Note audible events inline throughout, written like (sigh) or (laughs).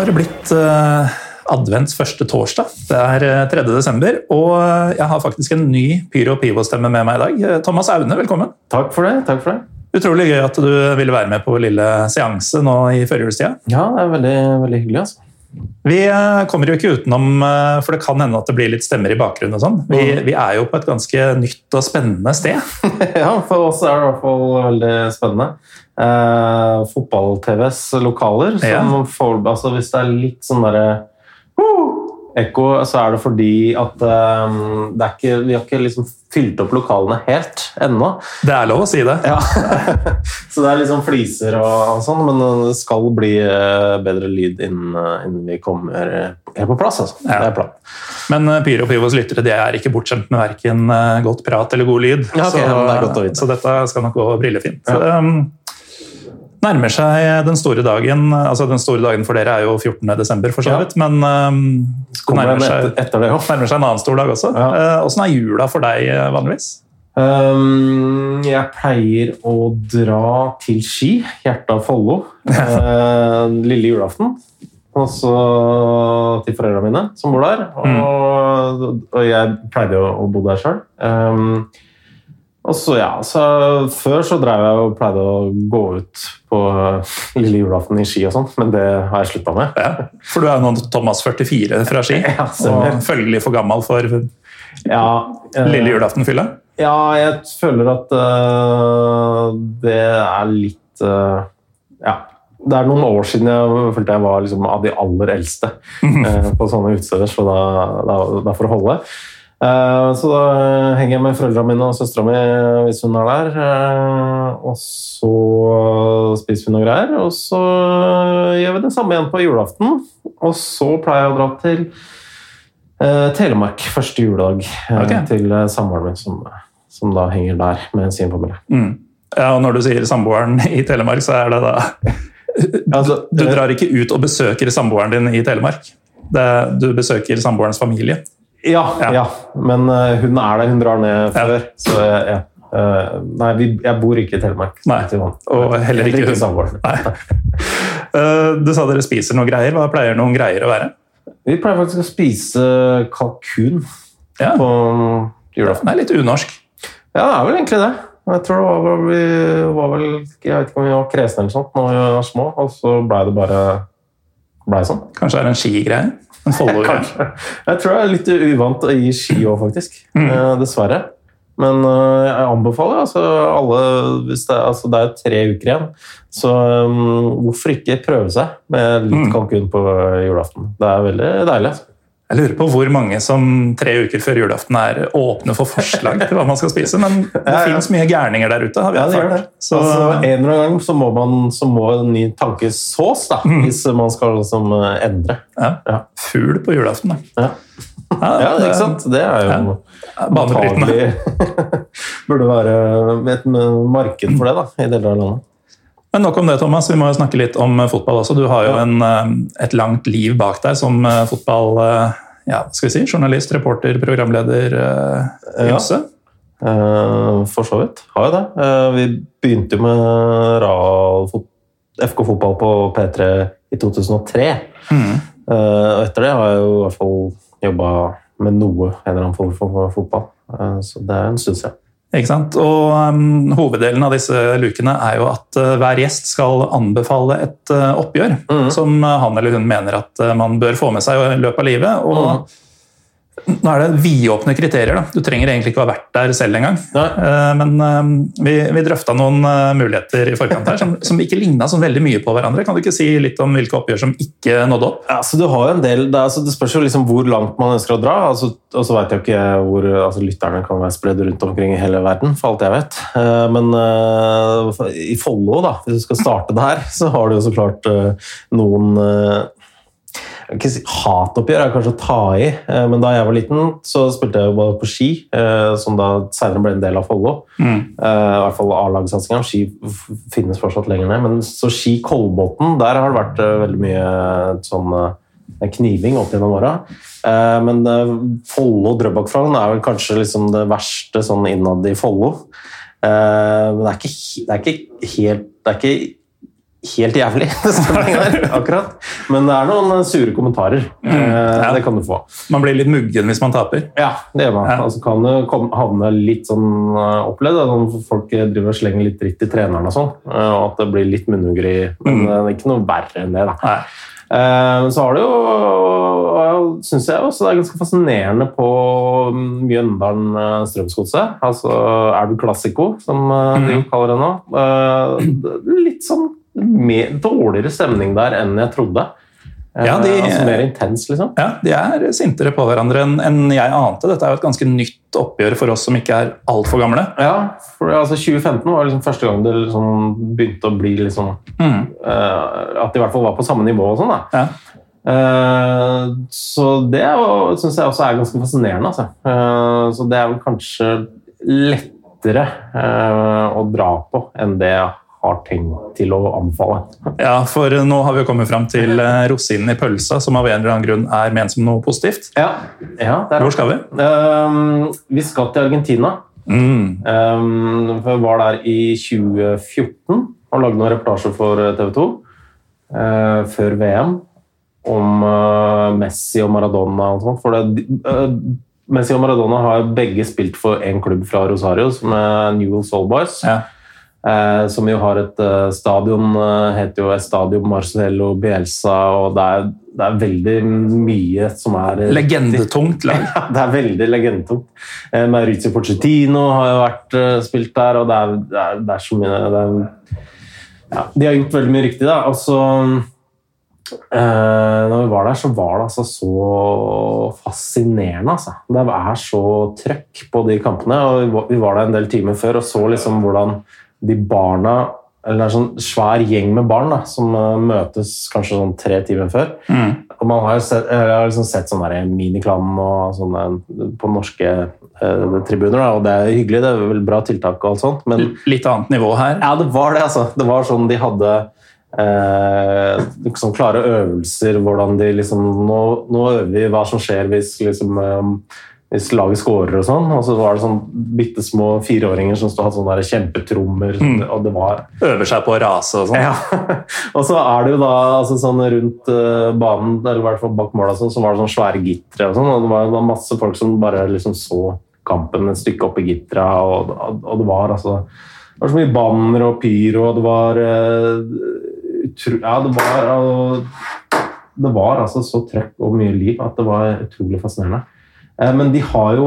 Har det blitt uh, advents første torsdag. Det er eh, 3. desember, og eh, jeg har faktisk en ny Pyro Pivo-stemme med meg i dag. Eh, Thomas Aune, velkommen. Takk for det. takk for det. Utrolig gøy at du ville være med på vår lille seanse nå i førjulstida. Ja, det er veldig, veldig hyggelig. altså. Vi eh, kommer jo ikke utenom, eh, for det kan hende at det blir litt stemmer i bakgrunnen. og sånn. Vi, vi er jo på et ganske nytt og spennende sted. (laughs) ja, For oss er det i hvert fall veldig spennende. Eh, Fotball-TVs lokaler. Som Ja. får, altså Hvis det er litt sånn derre uh, ekko, så er det fordi at eh, det er ikke, vi har ikke liksom fylt opp lokalene helt ennå. Det er lov å si det. Ja. (laughs) så det er sånn fliser og, og sånn, men det skal bli eh, bedre lyd innen, eh, innen vi kommer eh, helt på plass. Altså. Ja. Det er planen. Men Pyro og Pivos lyttere de er ikke bortskjemt med verken eh, godt prat eller god lyd. Ja, okay, så, ja, det så dette skal nok gå brillefint. Um, nærmer seg den store dagen. altså Den store dagen for dere er jo 14. desember, for så Ja. vidt. Men um, det nærmer seg, etter, det nærmer seg en annen stor dag også. Ja. uh, er jula for deg eh, vanligvis? Um, jeg pleier å dra til Ski, hjertet av Follo, uh, (laughs) lille julaften. Og så til foreldrene mine, som bor der. Og, og jeg pleide å, å bo der sjøl. Um, og så, ja, så Før så drev jeg og pleide å gå ut på lille julaften i Ski og sånn, men det har jeg slutta med. Ja. For du er nå Thomas 44 fra Ski, (laughs) Ja, og følgelig for gammel for Ja, eh, lille julaften-fylla. Ja, jeg føler at uh, det er litt uh, Ja. Det er noen år siden jeg følte jeg var liksom av de aller eldste uh, (laughs) på sånne utesteder, så da, da, da får det holde. Eh, så da henger jeg med foreldrene mine og søstera mi hvis hun er der. eh, og så spiser vi noe greier, og så gjør vi det samme igjen på julaften. Og så pleier jeg å dra til eh, Telemark første juledag okay. Til eh, samboeren min, som, som da henger der med sin familie. Mm. Ja, og når du sier samboeren i Telemark, så er det da Du, (laughs) Du eh, drar ikke ut og besøker samboeren din i Telemark. Det, du besøker samboerens familie. Ja, Ja. ja. men uh, hun er der, hun drar ned Ja. før. Så eh, ja. Uh, nei, vi, jeg bor ikke i Telemark. Nei, og heller ikke hun. samboeren. Nei. (laughs) Eh, Du sa dere spiser noe greier. Hva pleier noen greier å være? Vi pleier faktisk å spise kalkun Ja, på julaften. det er litt unorsk. Ja, det er vel egentlig det. Jeg tror det var, vi var vel Jeg vet ikke om vi var kresne eller sånt da vi var små, og så blei det bare ble sånn. Kanskje det er en skigreie? (laughs) Kanskje. Jeg tror jeg er litt uvant å gi ski òg, faktisk. Mm. Eh, dessverre. Men eh, jeg anbefaler altså alle hvis det, altså det er tre uker igjen. Så um, hvorfor ikke prøve seg med litt Mm. kalkun på julaften? Det er veldig deilig. Jeg lurer på hvor mange som tre uker før julaften er åpne for forslag til hva man skal spise. Men det Ja, ja. finnes mye gærninger der ute. har vi Ja, det gjør det. Så, altså, en eller annen gang så må, man, så må en ny tanke sås, da, hvis man skal liksom eh, endre. ja. Ja. Fugl på julaften, da. Ja. Ja, ikke sant? Det er jo. Banebrytende. (laughs) Burde være et marked for det da, i deler av landet. Men nok om det, Thomas. Vi må jo snakke litt om eh, fotball også. Du har jo en, eh, et langt liv bak deg som eh, fotball... Ja, skal vi si, Journalist, reporter, programleder, eh, Ja. Eh, for så vidt. Har jeg det. Eh, vi begynte jo med FK fotball på P3 i 2003. Mm. Eh, og etter det har jeg jo i hvert fall jobba med noe, en eller annen form for fotball. Så det er en stund siden. Ikke sant? Og um, Hoveddelen av disse lukene er jo at uh, hver gjest skal anbefale et uh, oppgjør mm. som uh, han eller hun mener at uh, man bør få med seg i løpet av livet. Og Mhm. Nå er det vidåpne kriterier. da. Du trenger egentlig ikke å ha vært der selv engang. Eh, Men eh, vi, vi drøfta noen eh, muligheter i forkant her som, som ikke ligna så veldig mye på hverandre. Kan du ikke si litt om hvilke oppgjør som ikke nådde opp? Ja, så du har jo en del, det, altså, det spørs jo liksom hvor langt man ønsker å dra. Altså, og så vet jeg ikke hvor altså, Lytterne kan være spredd rundt omkring i hele verden, for alt jeg vet. Men uh, i Follo, da, hvis du skal starte der, så har du jo så klart uh, noen ikke si, Hatoppgjør er kanskje å ta i, eh, men da jeg var liten, så spilte jeg jo bare på ski, eh, som da senere ble en del av Follo. Mm. I hvert fall A-lagssatsinga. Ski finnes fortsatt lenger ned. Men så ski Kolbotn, der har det vært eh, veldig mye sånn eh, kniving opp gjennom åra. Eh, Men eh, Follo Drøbak-Frogn er vel kanskje liksom det verste sånn innad i Follo. Eh, Men det er ikke, det er ikke helt det er ikke helt jævlig (laughs) akkurat. Men det er noen sure kommentarer. Mm, ja. Det kan du få. Man blir litt muggen hvis man taper. Ja, det gjør man. Ja. Altså kan du havne litt sånn uh, opplevd, sånn folk driver og slenger litt dritt i treneren og sånn, og at det blir litt munnhuggeri. Men mm. det er ikke noe verre enn det, da. Nei. Eh, Men så har det jo, syns jeg også det er ganske fascinerende på Mjøndalen-Strømsgodset. Altså Elv Classico, som uh, de kaller det nå. Eh, er Litt sånn mer, dårligere stemning der enn jeg trodde. Eh, Ja, de- altså mer intens, liksom. Ja, De er sintere på hverandre enn enn jeg ante. Dette er jo et ganske nytt oppgjør for oss som ikke er altfor gamle. Ja, for altså 2015 var liksom første gang det liksom begynte å bli liksom Mm. uh, At de i hvert fall var på samme nivå og sånn, da. Ja. Uh, så det syns jeg også er ganske fascinerende, altså. Uh, så det er vel kanskje lettere å dra på enn det jeg har tenkt til å anbefale. Ja, for nå har vi jo kommet fram til eh, rosinen i pølsa, som av en eller annen grunn er ment som noe positivt. Ja, ja Hvor skal vi? Eh, vi skal til Argentina. Mm. Um, jeg var der i 2014 og lagde noen reportasjer for TV 2 uh, før VM om uh, Messi og Maradona og sånt. For det, uh, Messi og Maradona har begge spilt for en klubb fra Rosario, som er Newell Soul Boys. Ja. Eh, som jo har et eh, stadion, eh, heter jo Estadio Marcelo Bielsa, og det er, det er veldig mye som er Legendetungt lag. (laughs) ja, det er veldig legendetungt. Eh, Maurizio Pochettino har jo vært eh, spilt der, og det er, det er, det er så mye er, ja, De har gjort veldig mye riktig, da. Og så eh, når vi var der, så var det altså så fascinerende. Altså. Det er så trøkk på de kampene. og Vi var der en del timer før og så liksom hvordan de barna eller det er en sånn svær gjeng med barn da, som eh, møtes kanskje sånn tre timer før. Mm. Og man har jo sett, jeg har liksom sett sånn der og sånne på norske eh, tribuner, da, og det er hyggelig, det er vel bra tiltak og alt sånt, men Litt annet nivå her. ja, det var det, altså. Det var sånn de hadde eh, liksom klare øvelser, hvordan de liksom nå, nå øver vi hva som skjer hvis liksom eh, hvis laget scorer og sånn, og så var det sånn bitte små fireåringer som stod hadde sånne der kjempetrommer, Mm. og det var Øver seg på å rase og sånn. ja. (laughs) og så er det jo da altså sånn rundt eh, banen, eller i hvert fall bak måla, sånn, så var det sånn svære gittere og sånn, og det var, det var masse folk som bare liksom så kampen et stykke opp i gittera, og, og, og det var altså det var så mye banner og pyro, og det var uh, Ja, det var uh, Det var altså så trøkk og mye liv at det var utrolig fascinerende. Eh, men de har jo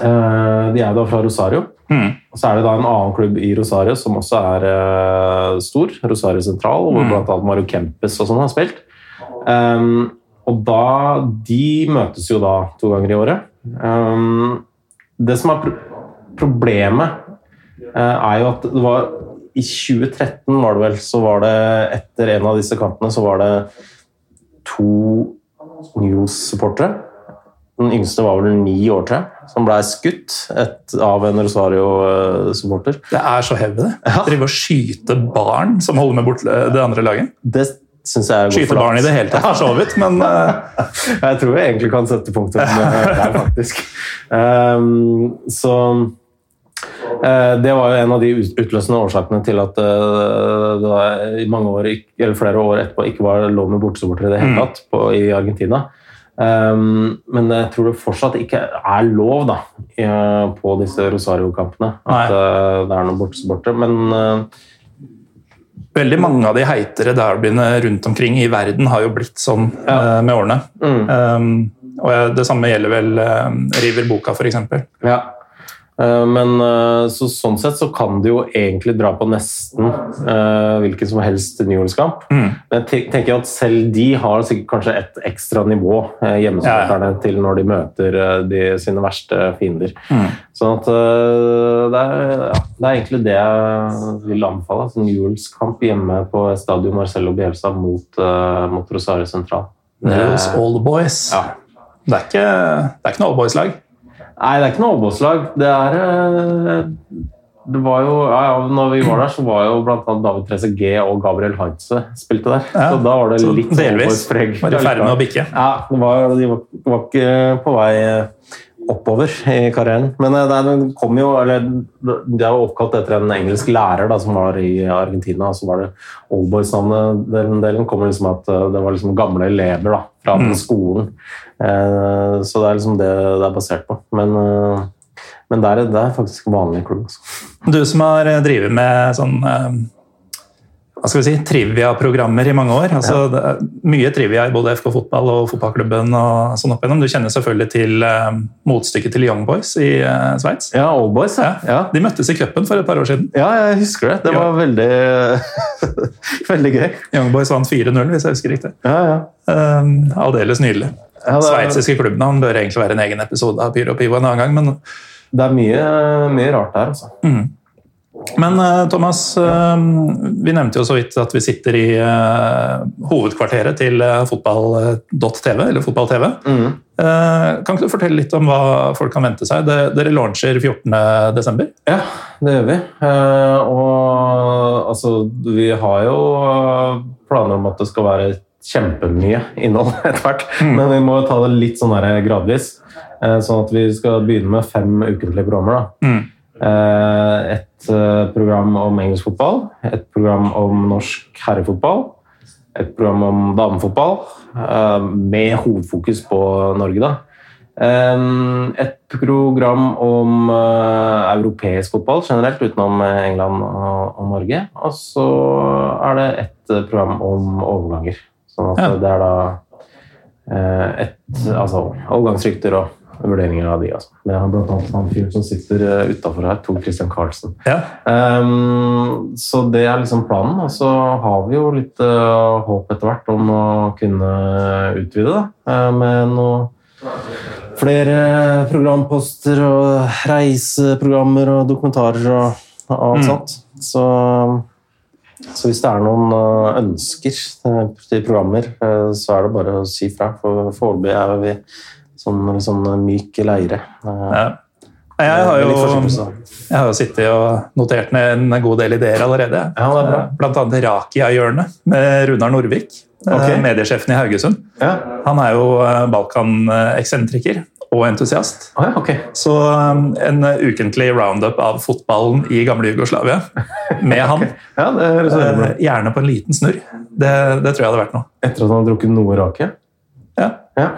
eh, De er da fra Rosario. Mm. Så er det da en annen klubb i Rosario som også er eh, stor, Rosario Sentral, hvor Mm. annet Mario Kempes og sånn har spilt. Um, og da De møtes jo da to ganger i året. Um, det som er pro problemet, er jo at det var I 2013 var det vel, så var det etter en av disse kampene så var det to News-supportere den yngste var vel ni år til, som ble skutt et, av en Rosario-supporter. Det er så heavy, det. Ja. Drive og skyte barn som holder med bort det andre laget. Det syns jeg er godt Skyte barn i det hele tatt, for så vidt, men (laughs) eh, Jeg tror jeg egentlig kan sette punktum der, (laughs) faktisk. Um, så eh, det var jo en av de utløsende årsakene til at eh, det i mange år, eller flere år etterpå ikke var lov med bortesupportere i det hele tatt på, i Argentina. Um, men jeg tror det fortsatt ikke er lov da, i, på disse Rosario-kampene at Nei. eh, det er noen bortesupportere. Men eh, veldig mange av de heitere derbyene rundt omkring i verden har jo blitt sånn Ja. eh, med årene. mm, Um, og jeg- det samme gjelder vel eh, River Boka, f.eks. Ja. Eh, Men eh, så, sånn sett så kan de jo egentlig dra på nesten uh, hvilken som helst Newells-kamp. Men jeg tenker at selv de har sikkert kanskje et ekstra nivå, eh, hjemmesupporterne, til når de møter uh, de, sine verste fiender. Sånn at det er, ja, det er egentlig det jeg vil anbefale. Altså Newells-kamp hjemme på Stadio Marcello Bielsa mot, uh, mot Rosario Sentral. Det- er, All the Boys. Ja. Det, er ikke, det er ikke noe all Boys-lag. Nei, det er ikke noe Obos-lag. Det er eh, Det var jo ja, ja, når vi var der, så var jo annet David Trezeguet og Gabriel Heinze spilte der. Ja, så da var det litt delvis var i ferd med å bikke. Ja, det var, de var, var ikke på vei eh, oppover i karrieren. Men eh, det, kom jo, eller, det er oppkalt etter en engelsk lærer da, som var i Argentina. Så var det Oldboys-navnet den delen kommer liksom at eh, det var liksom gamle elever da, fra den skolen. Eh, Så det er liksom det det er basert på. Men, eh, men det, er, det er faktisk vanlig klubb. Altså. Du som har eh, drevet med sånn eh, hva skal vi si, trivia-programmer i mange år. Altså, det er mye trivia i både FK Fotball og fotballklubben. og sånn opp igjennom. Du kjenner selvfølgelig til eh, motstykket til Young Boys i uh, Sveits. Ja, Oldboys, ja. ja. De møttes i cupen for et par år siden. Ja, jeg husker det. Det var veldig, (laughs) veldig gøy. Young Boys vant 4-0, hvis jeg husker riktig. Ja, ja. Um, aldeles nydelig. Ja, det Sveitsiske klubbnavn bør egentlig være en egen episode av Pyro Pivo en annen gang, men Det er mye, mye rart der, altså. Men eh, Thomas, eh, vi nevnte jo så vidt at vi sitter i eh, hovedkvarteret til fotball.tv, eller fotball-TV. Mm. Kan ikke du fortelle litt om hva folk kan vente seg? Dere launcher 14.12. Ja, det gjør vi. Og altså, vi har jo planer om at det skal være kjempemye innhold (laughs) etter hvert. Men vi må ta det litt sånn gradvis. Sånn at vi skal begynne med fem ukentlige programmer. da. Eh, et eh, program om engelsk fotball, et program om norsk herrefotball, et program om damefotball, eh, med hovedfokus på Norge, da. Eh, Et program om eh, europeisk fotball generelt, utenom eh, England og, Norge. Og så er det et eh, program om overganger. Sånn at det er da eh, et Altså overgangsrykter og vurderinger av de. Altså. Det er blant annet han fyren som sitter uh, utafor her, Tor Christian Karlsen. Ja. Um, så det er liksom planen. Og så har vi jo litt uh, håp etter hvert om å kunne utvide da, eh, med noe flere programposter og reiseprogrammer og dokumentarer og, og alt sånt. Så, så hvis det er noen eh, ønsker eh, til programmer, eh, så er det bare å si fra. For foreløpig er vi sånn, sånn myk leire. Eh, Ja. Jeg har, jo, jeg har jo sittet og notert ned en god del ideer allerede. Ja, det bra. Blant annet Rakia-hjørnet med Runar Norvik, okay. Mediesjefen i Haugesund. Ja. Han er jo eh, Balkan-eksentriker og entusiast. Ah, ja, ok. Så en ukentlig roundup av fotballen i gamle Jugoslavia med (laughs) han. Ja, bra Eh, Gjerne på en liten snurr. Det, det tror jeg hadde vært noe. Etter at han har drukket noe rake? Ja,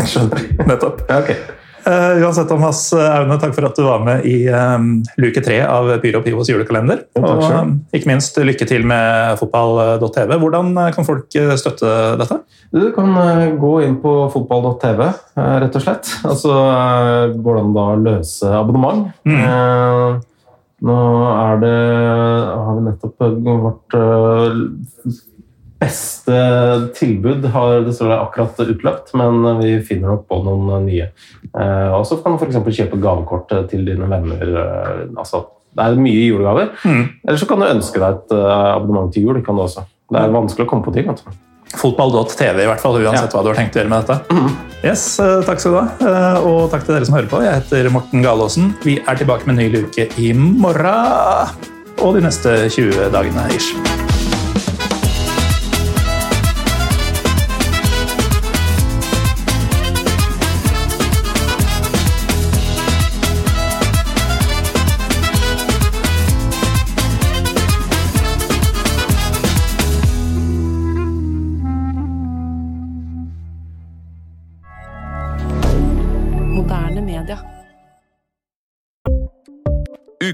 jeg skjønner. nettopp. Ja, ok. Uh, uansett, Thomas Aune, takk for at du var med i um, luke tre av Pyro Pivos julekalender. Ja, og um, ikke minst lykke til med fotball.tv. Hvordan eh, kan folk eh, støtte dette? Du kan uh, gå inn på fotball.tv, uh, rett og slett. Og så eh, går det an da å løse abonnement. Eh, Nå er det Har vi nettopp eh, vårt eh, tilbud har dessverre akkurat utløpt, men vi finner nok på noen nye. Eh, Og så kan du f.eks. kjøpe gavekort eh, til dine venner. eh, Altså, det er mye julegaver. Eller så kan du ønske deg et abonnement til jul. kan du også. Det er vanskelig å komme på ting. du. Fotball.tv, i hvert fall, uansett Ja. hva du har tenkt å gjøre med dette. Yes, eh, Takk skal du ha, og takk til dere som hører på. Jeg heter Morten Galaasen. Vi er tilbake med en ny luke i morgen og de neste 20 dagene. ish.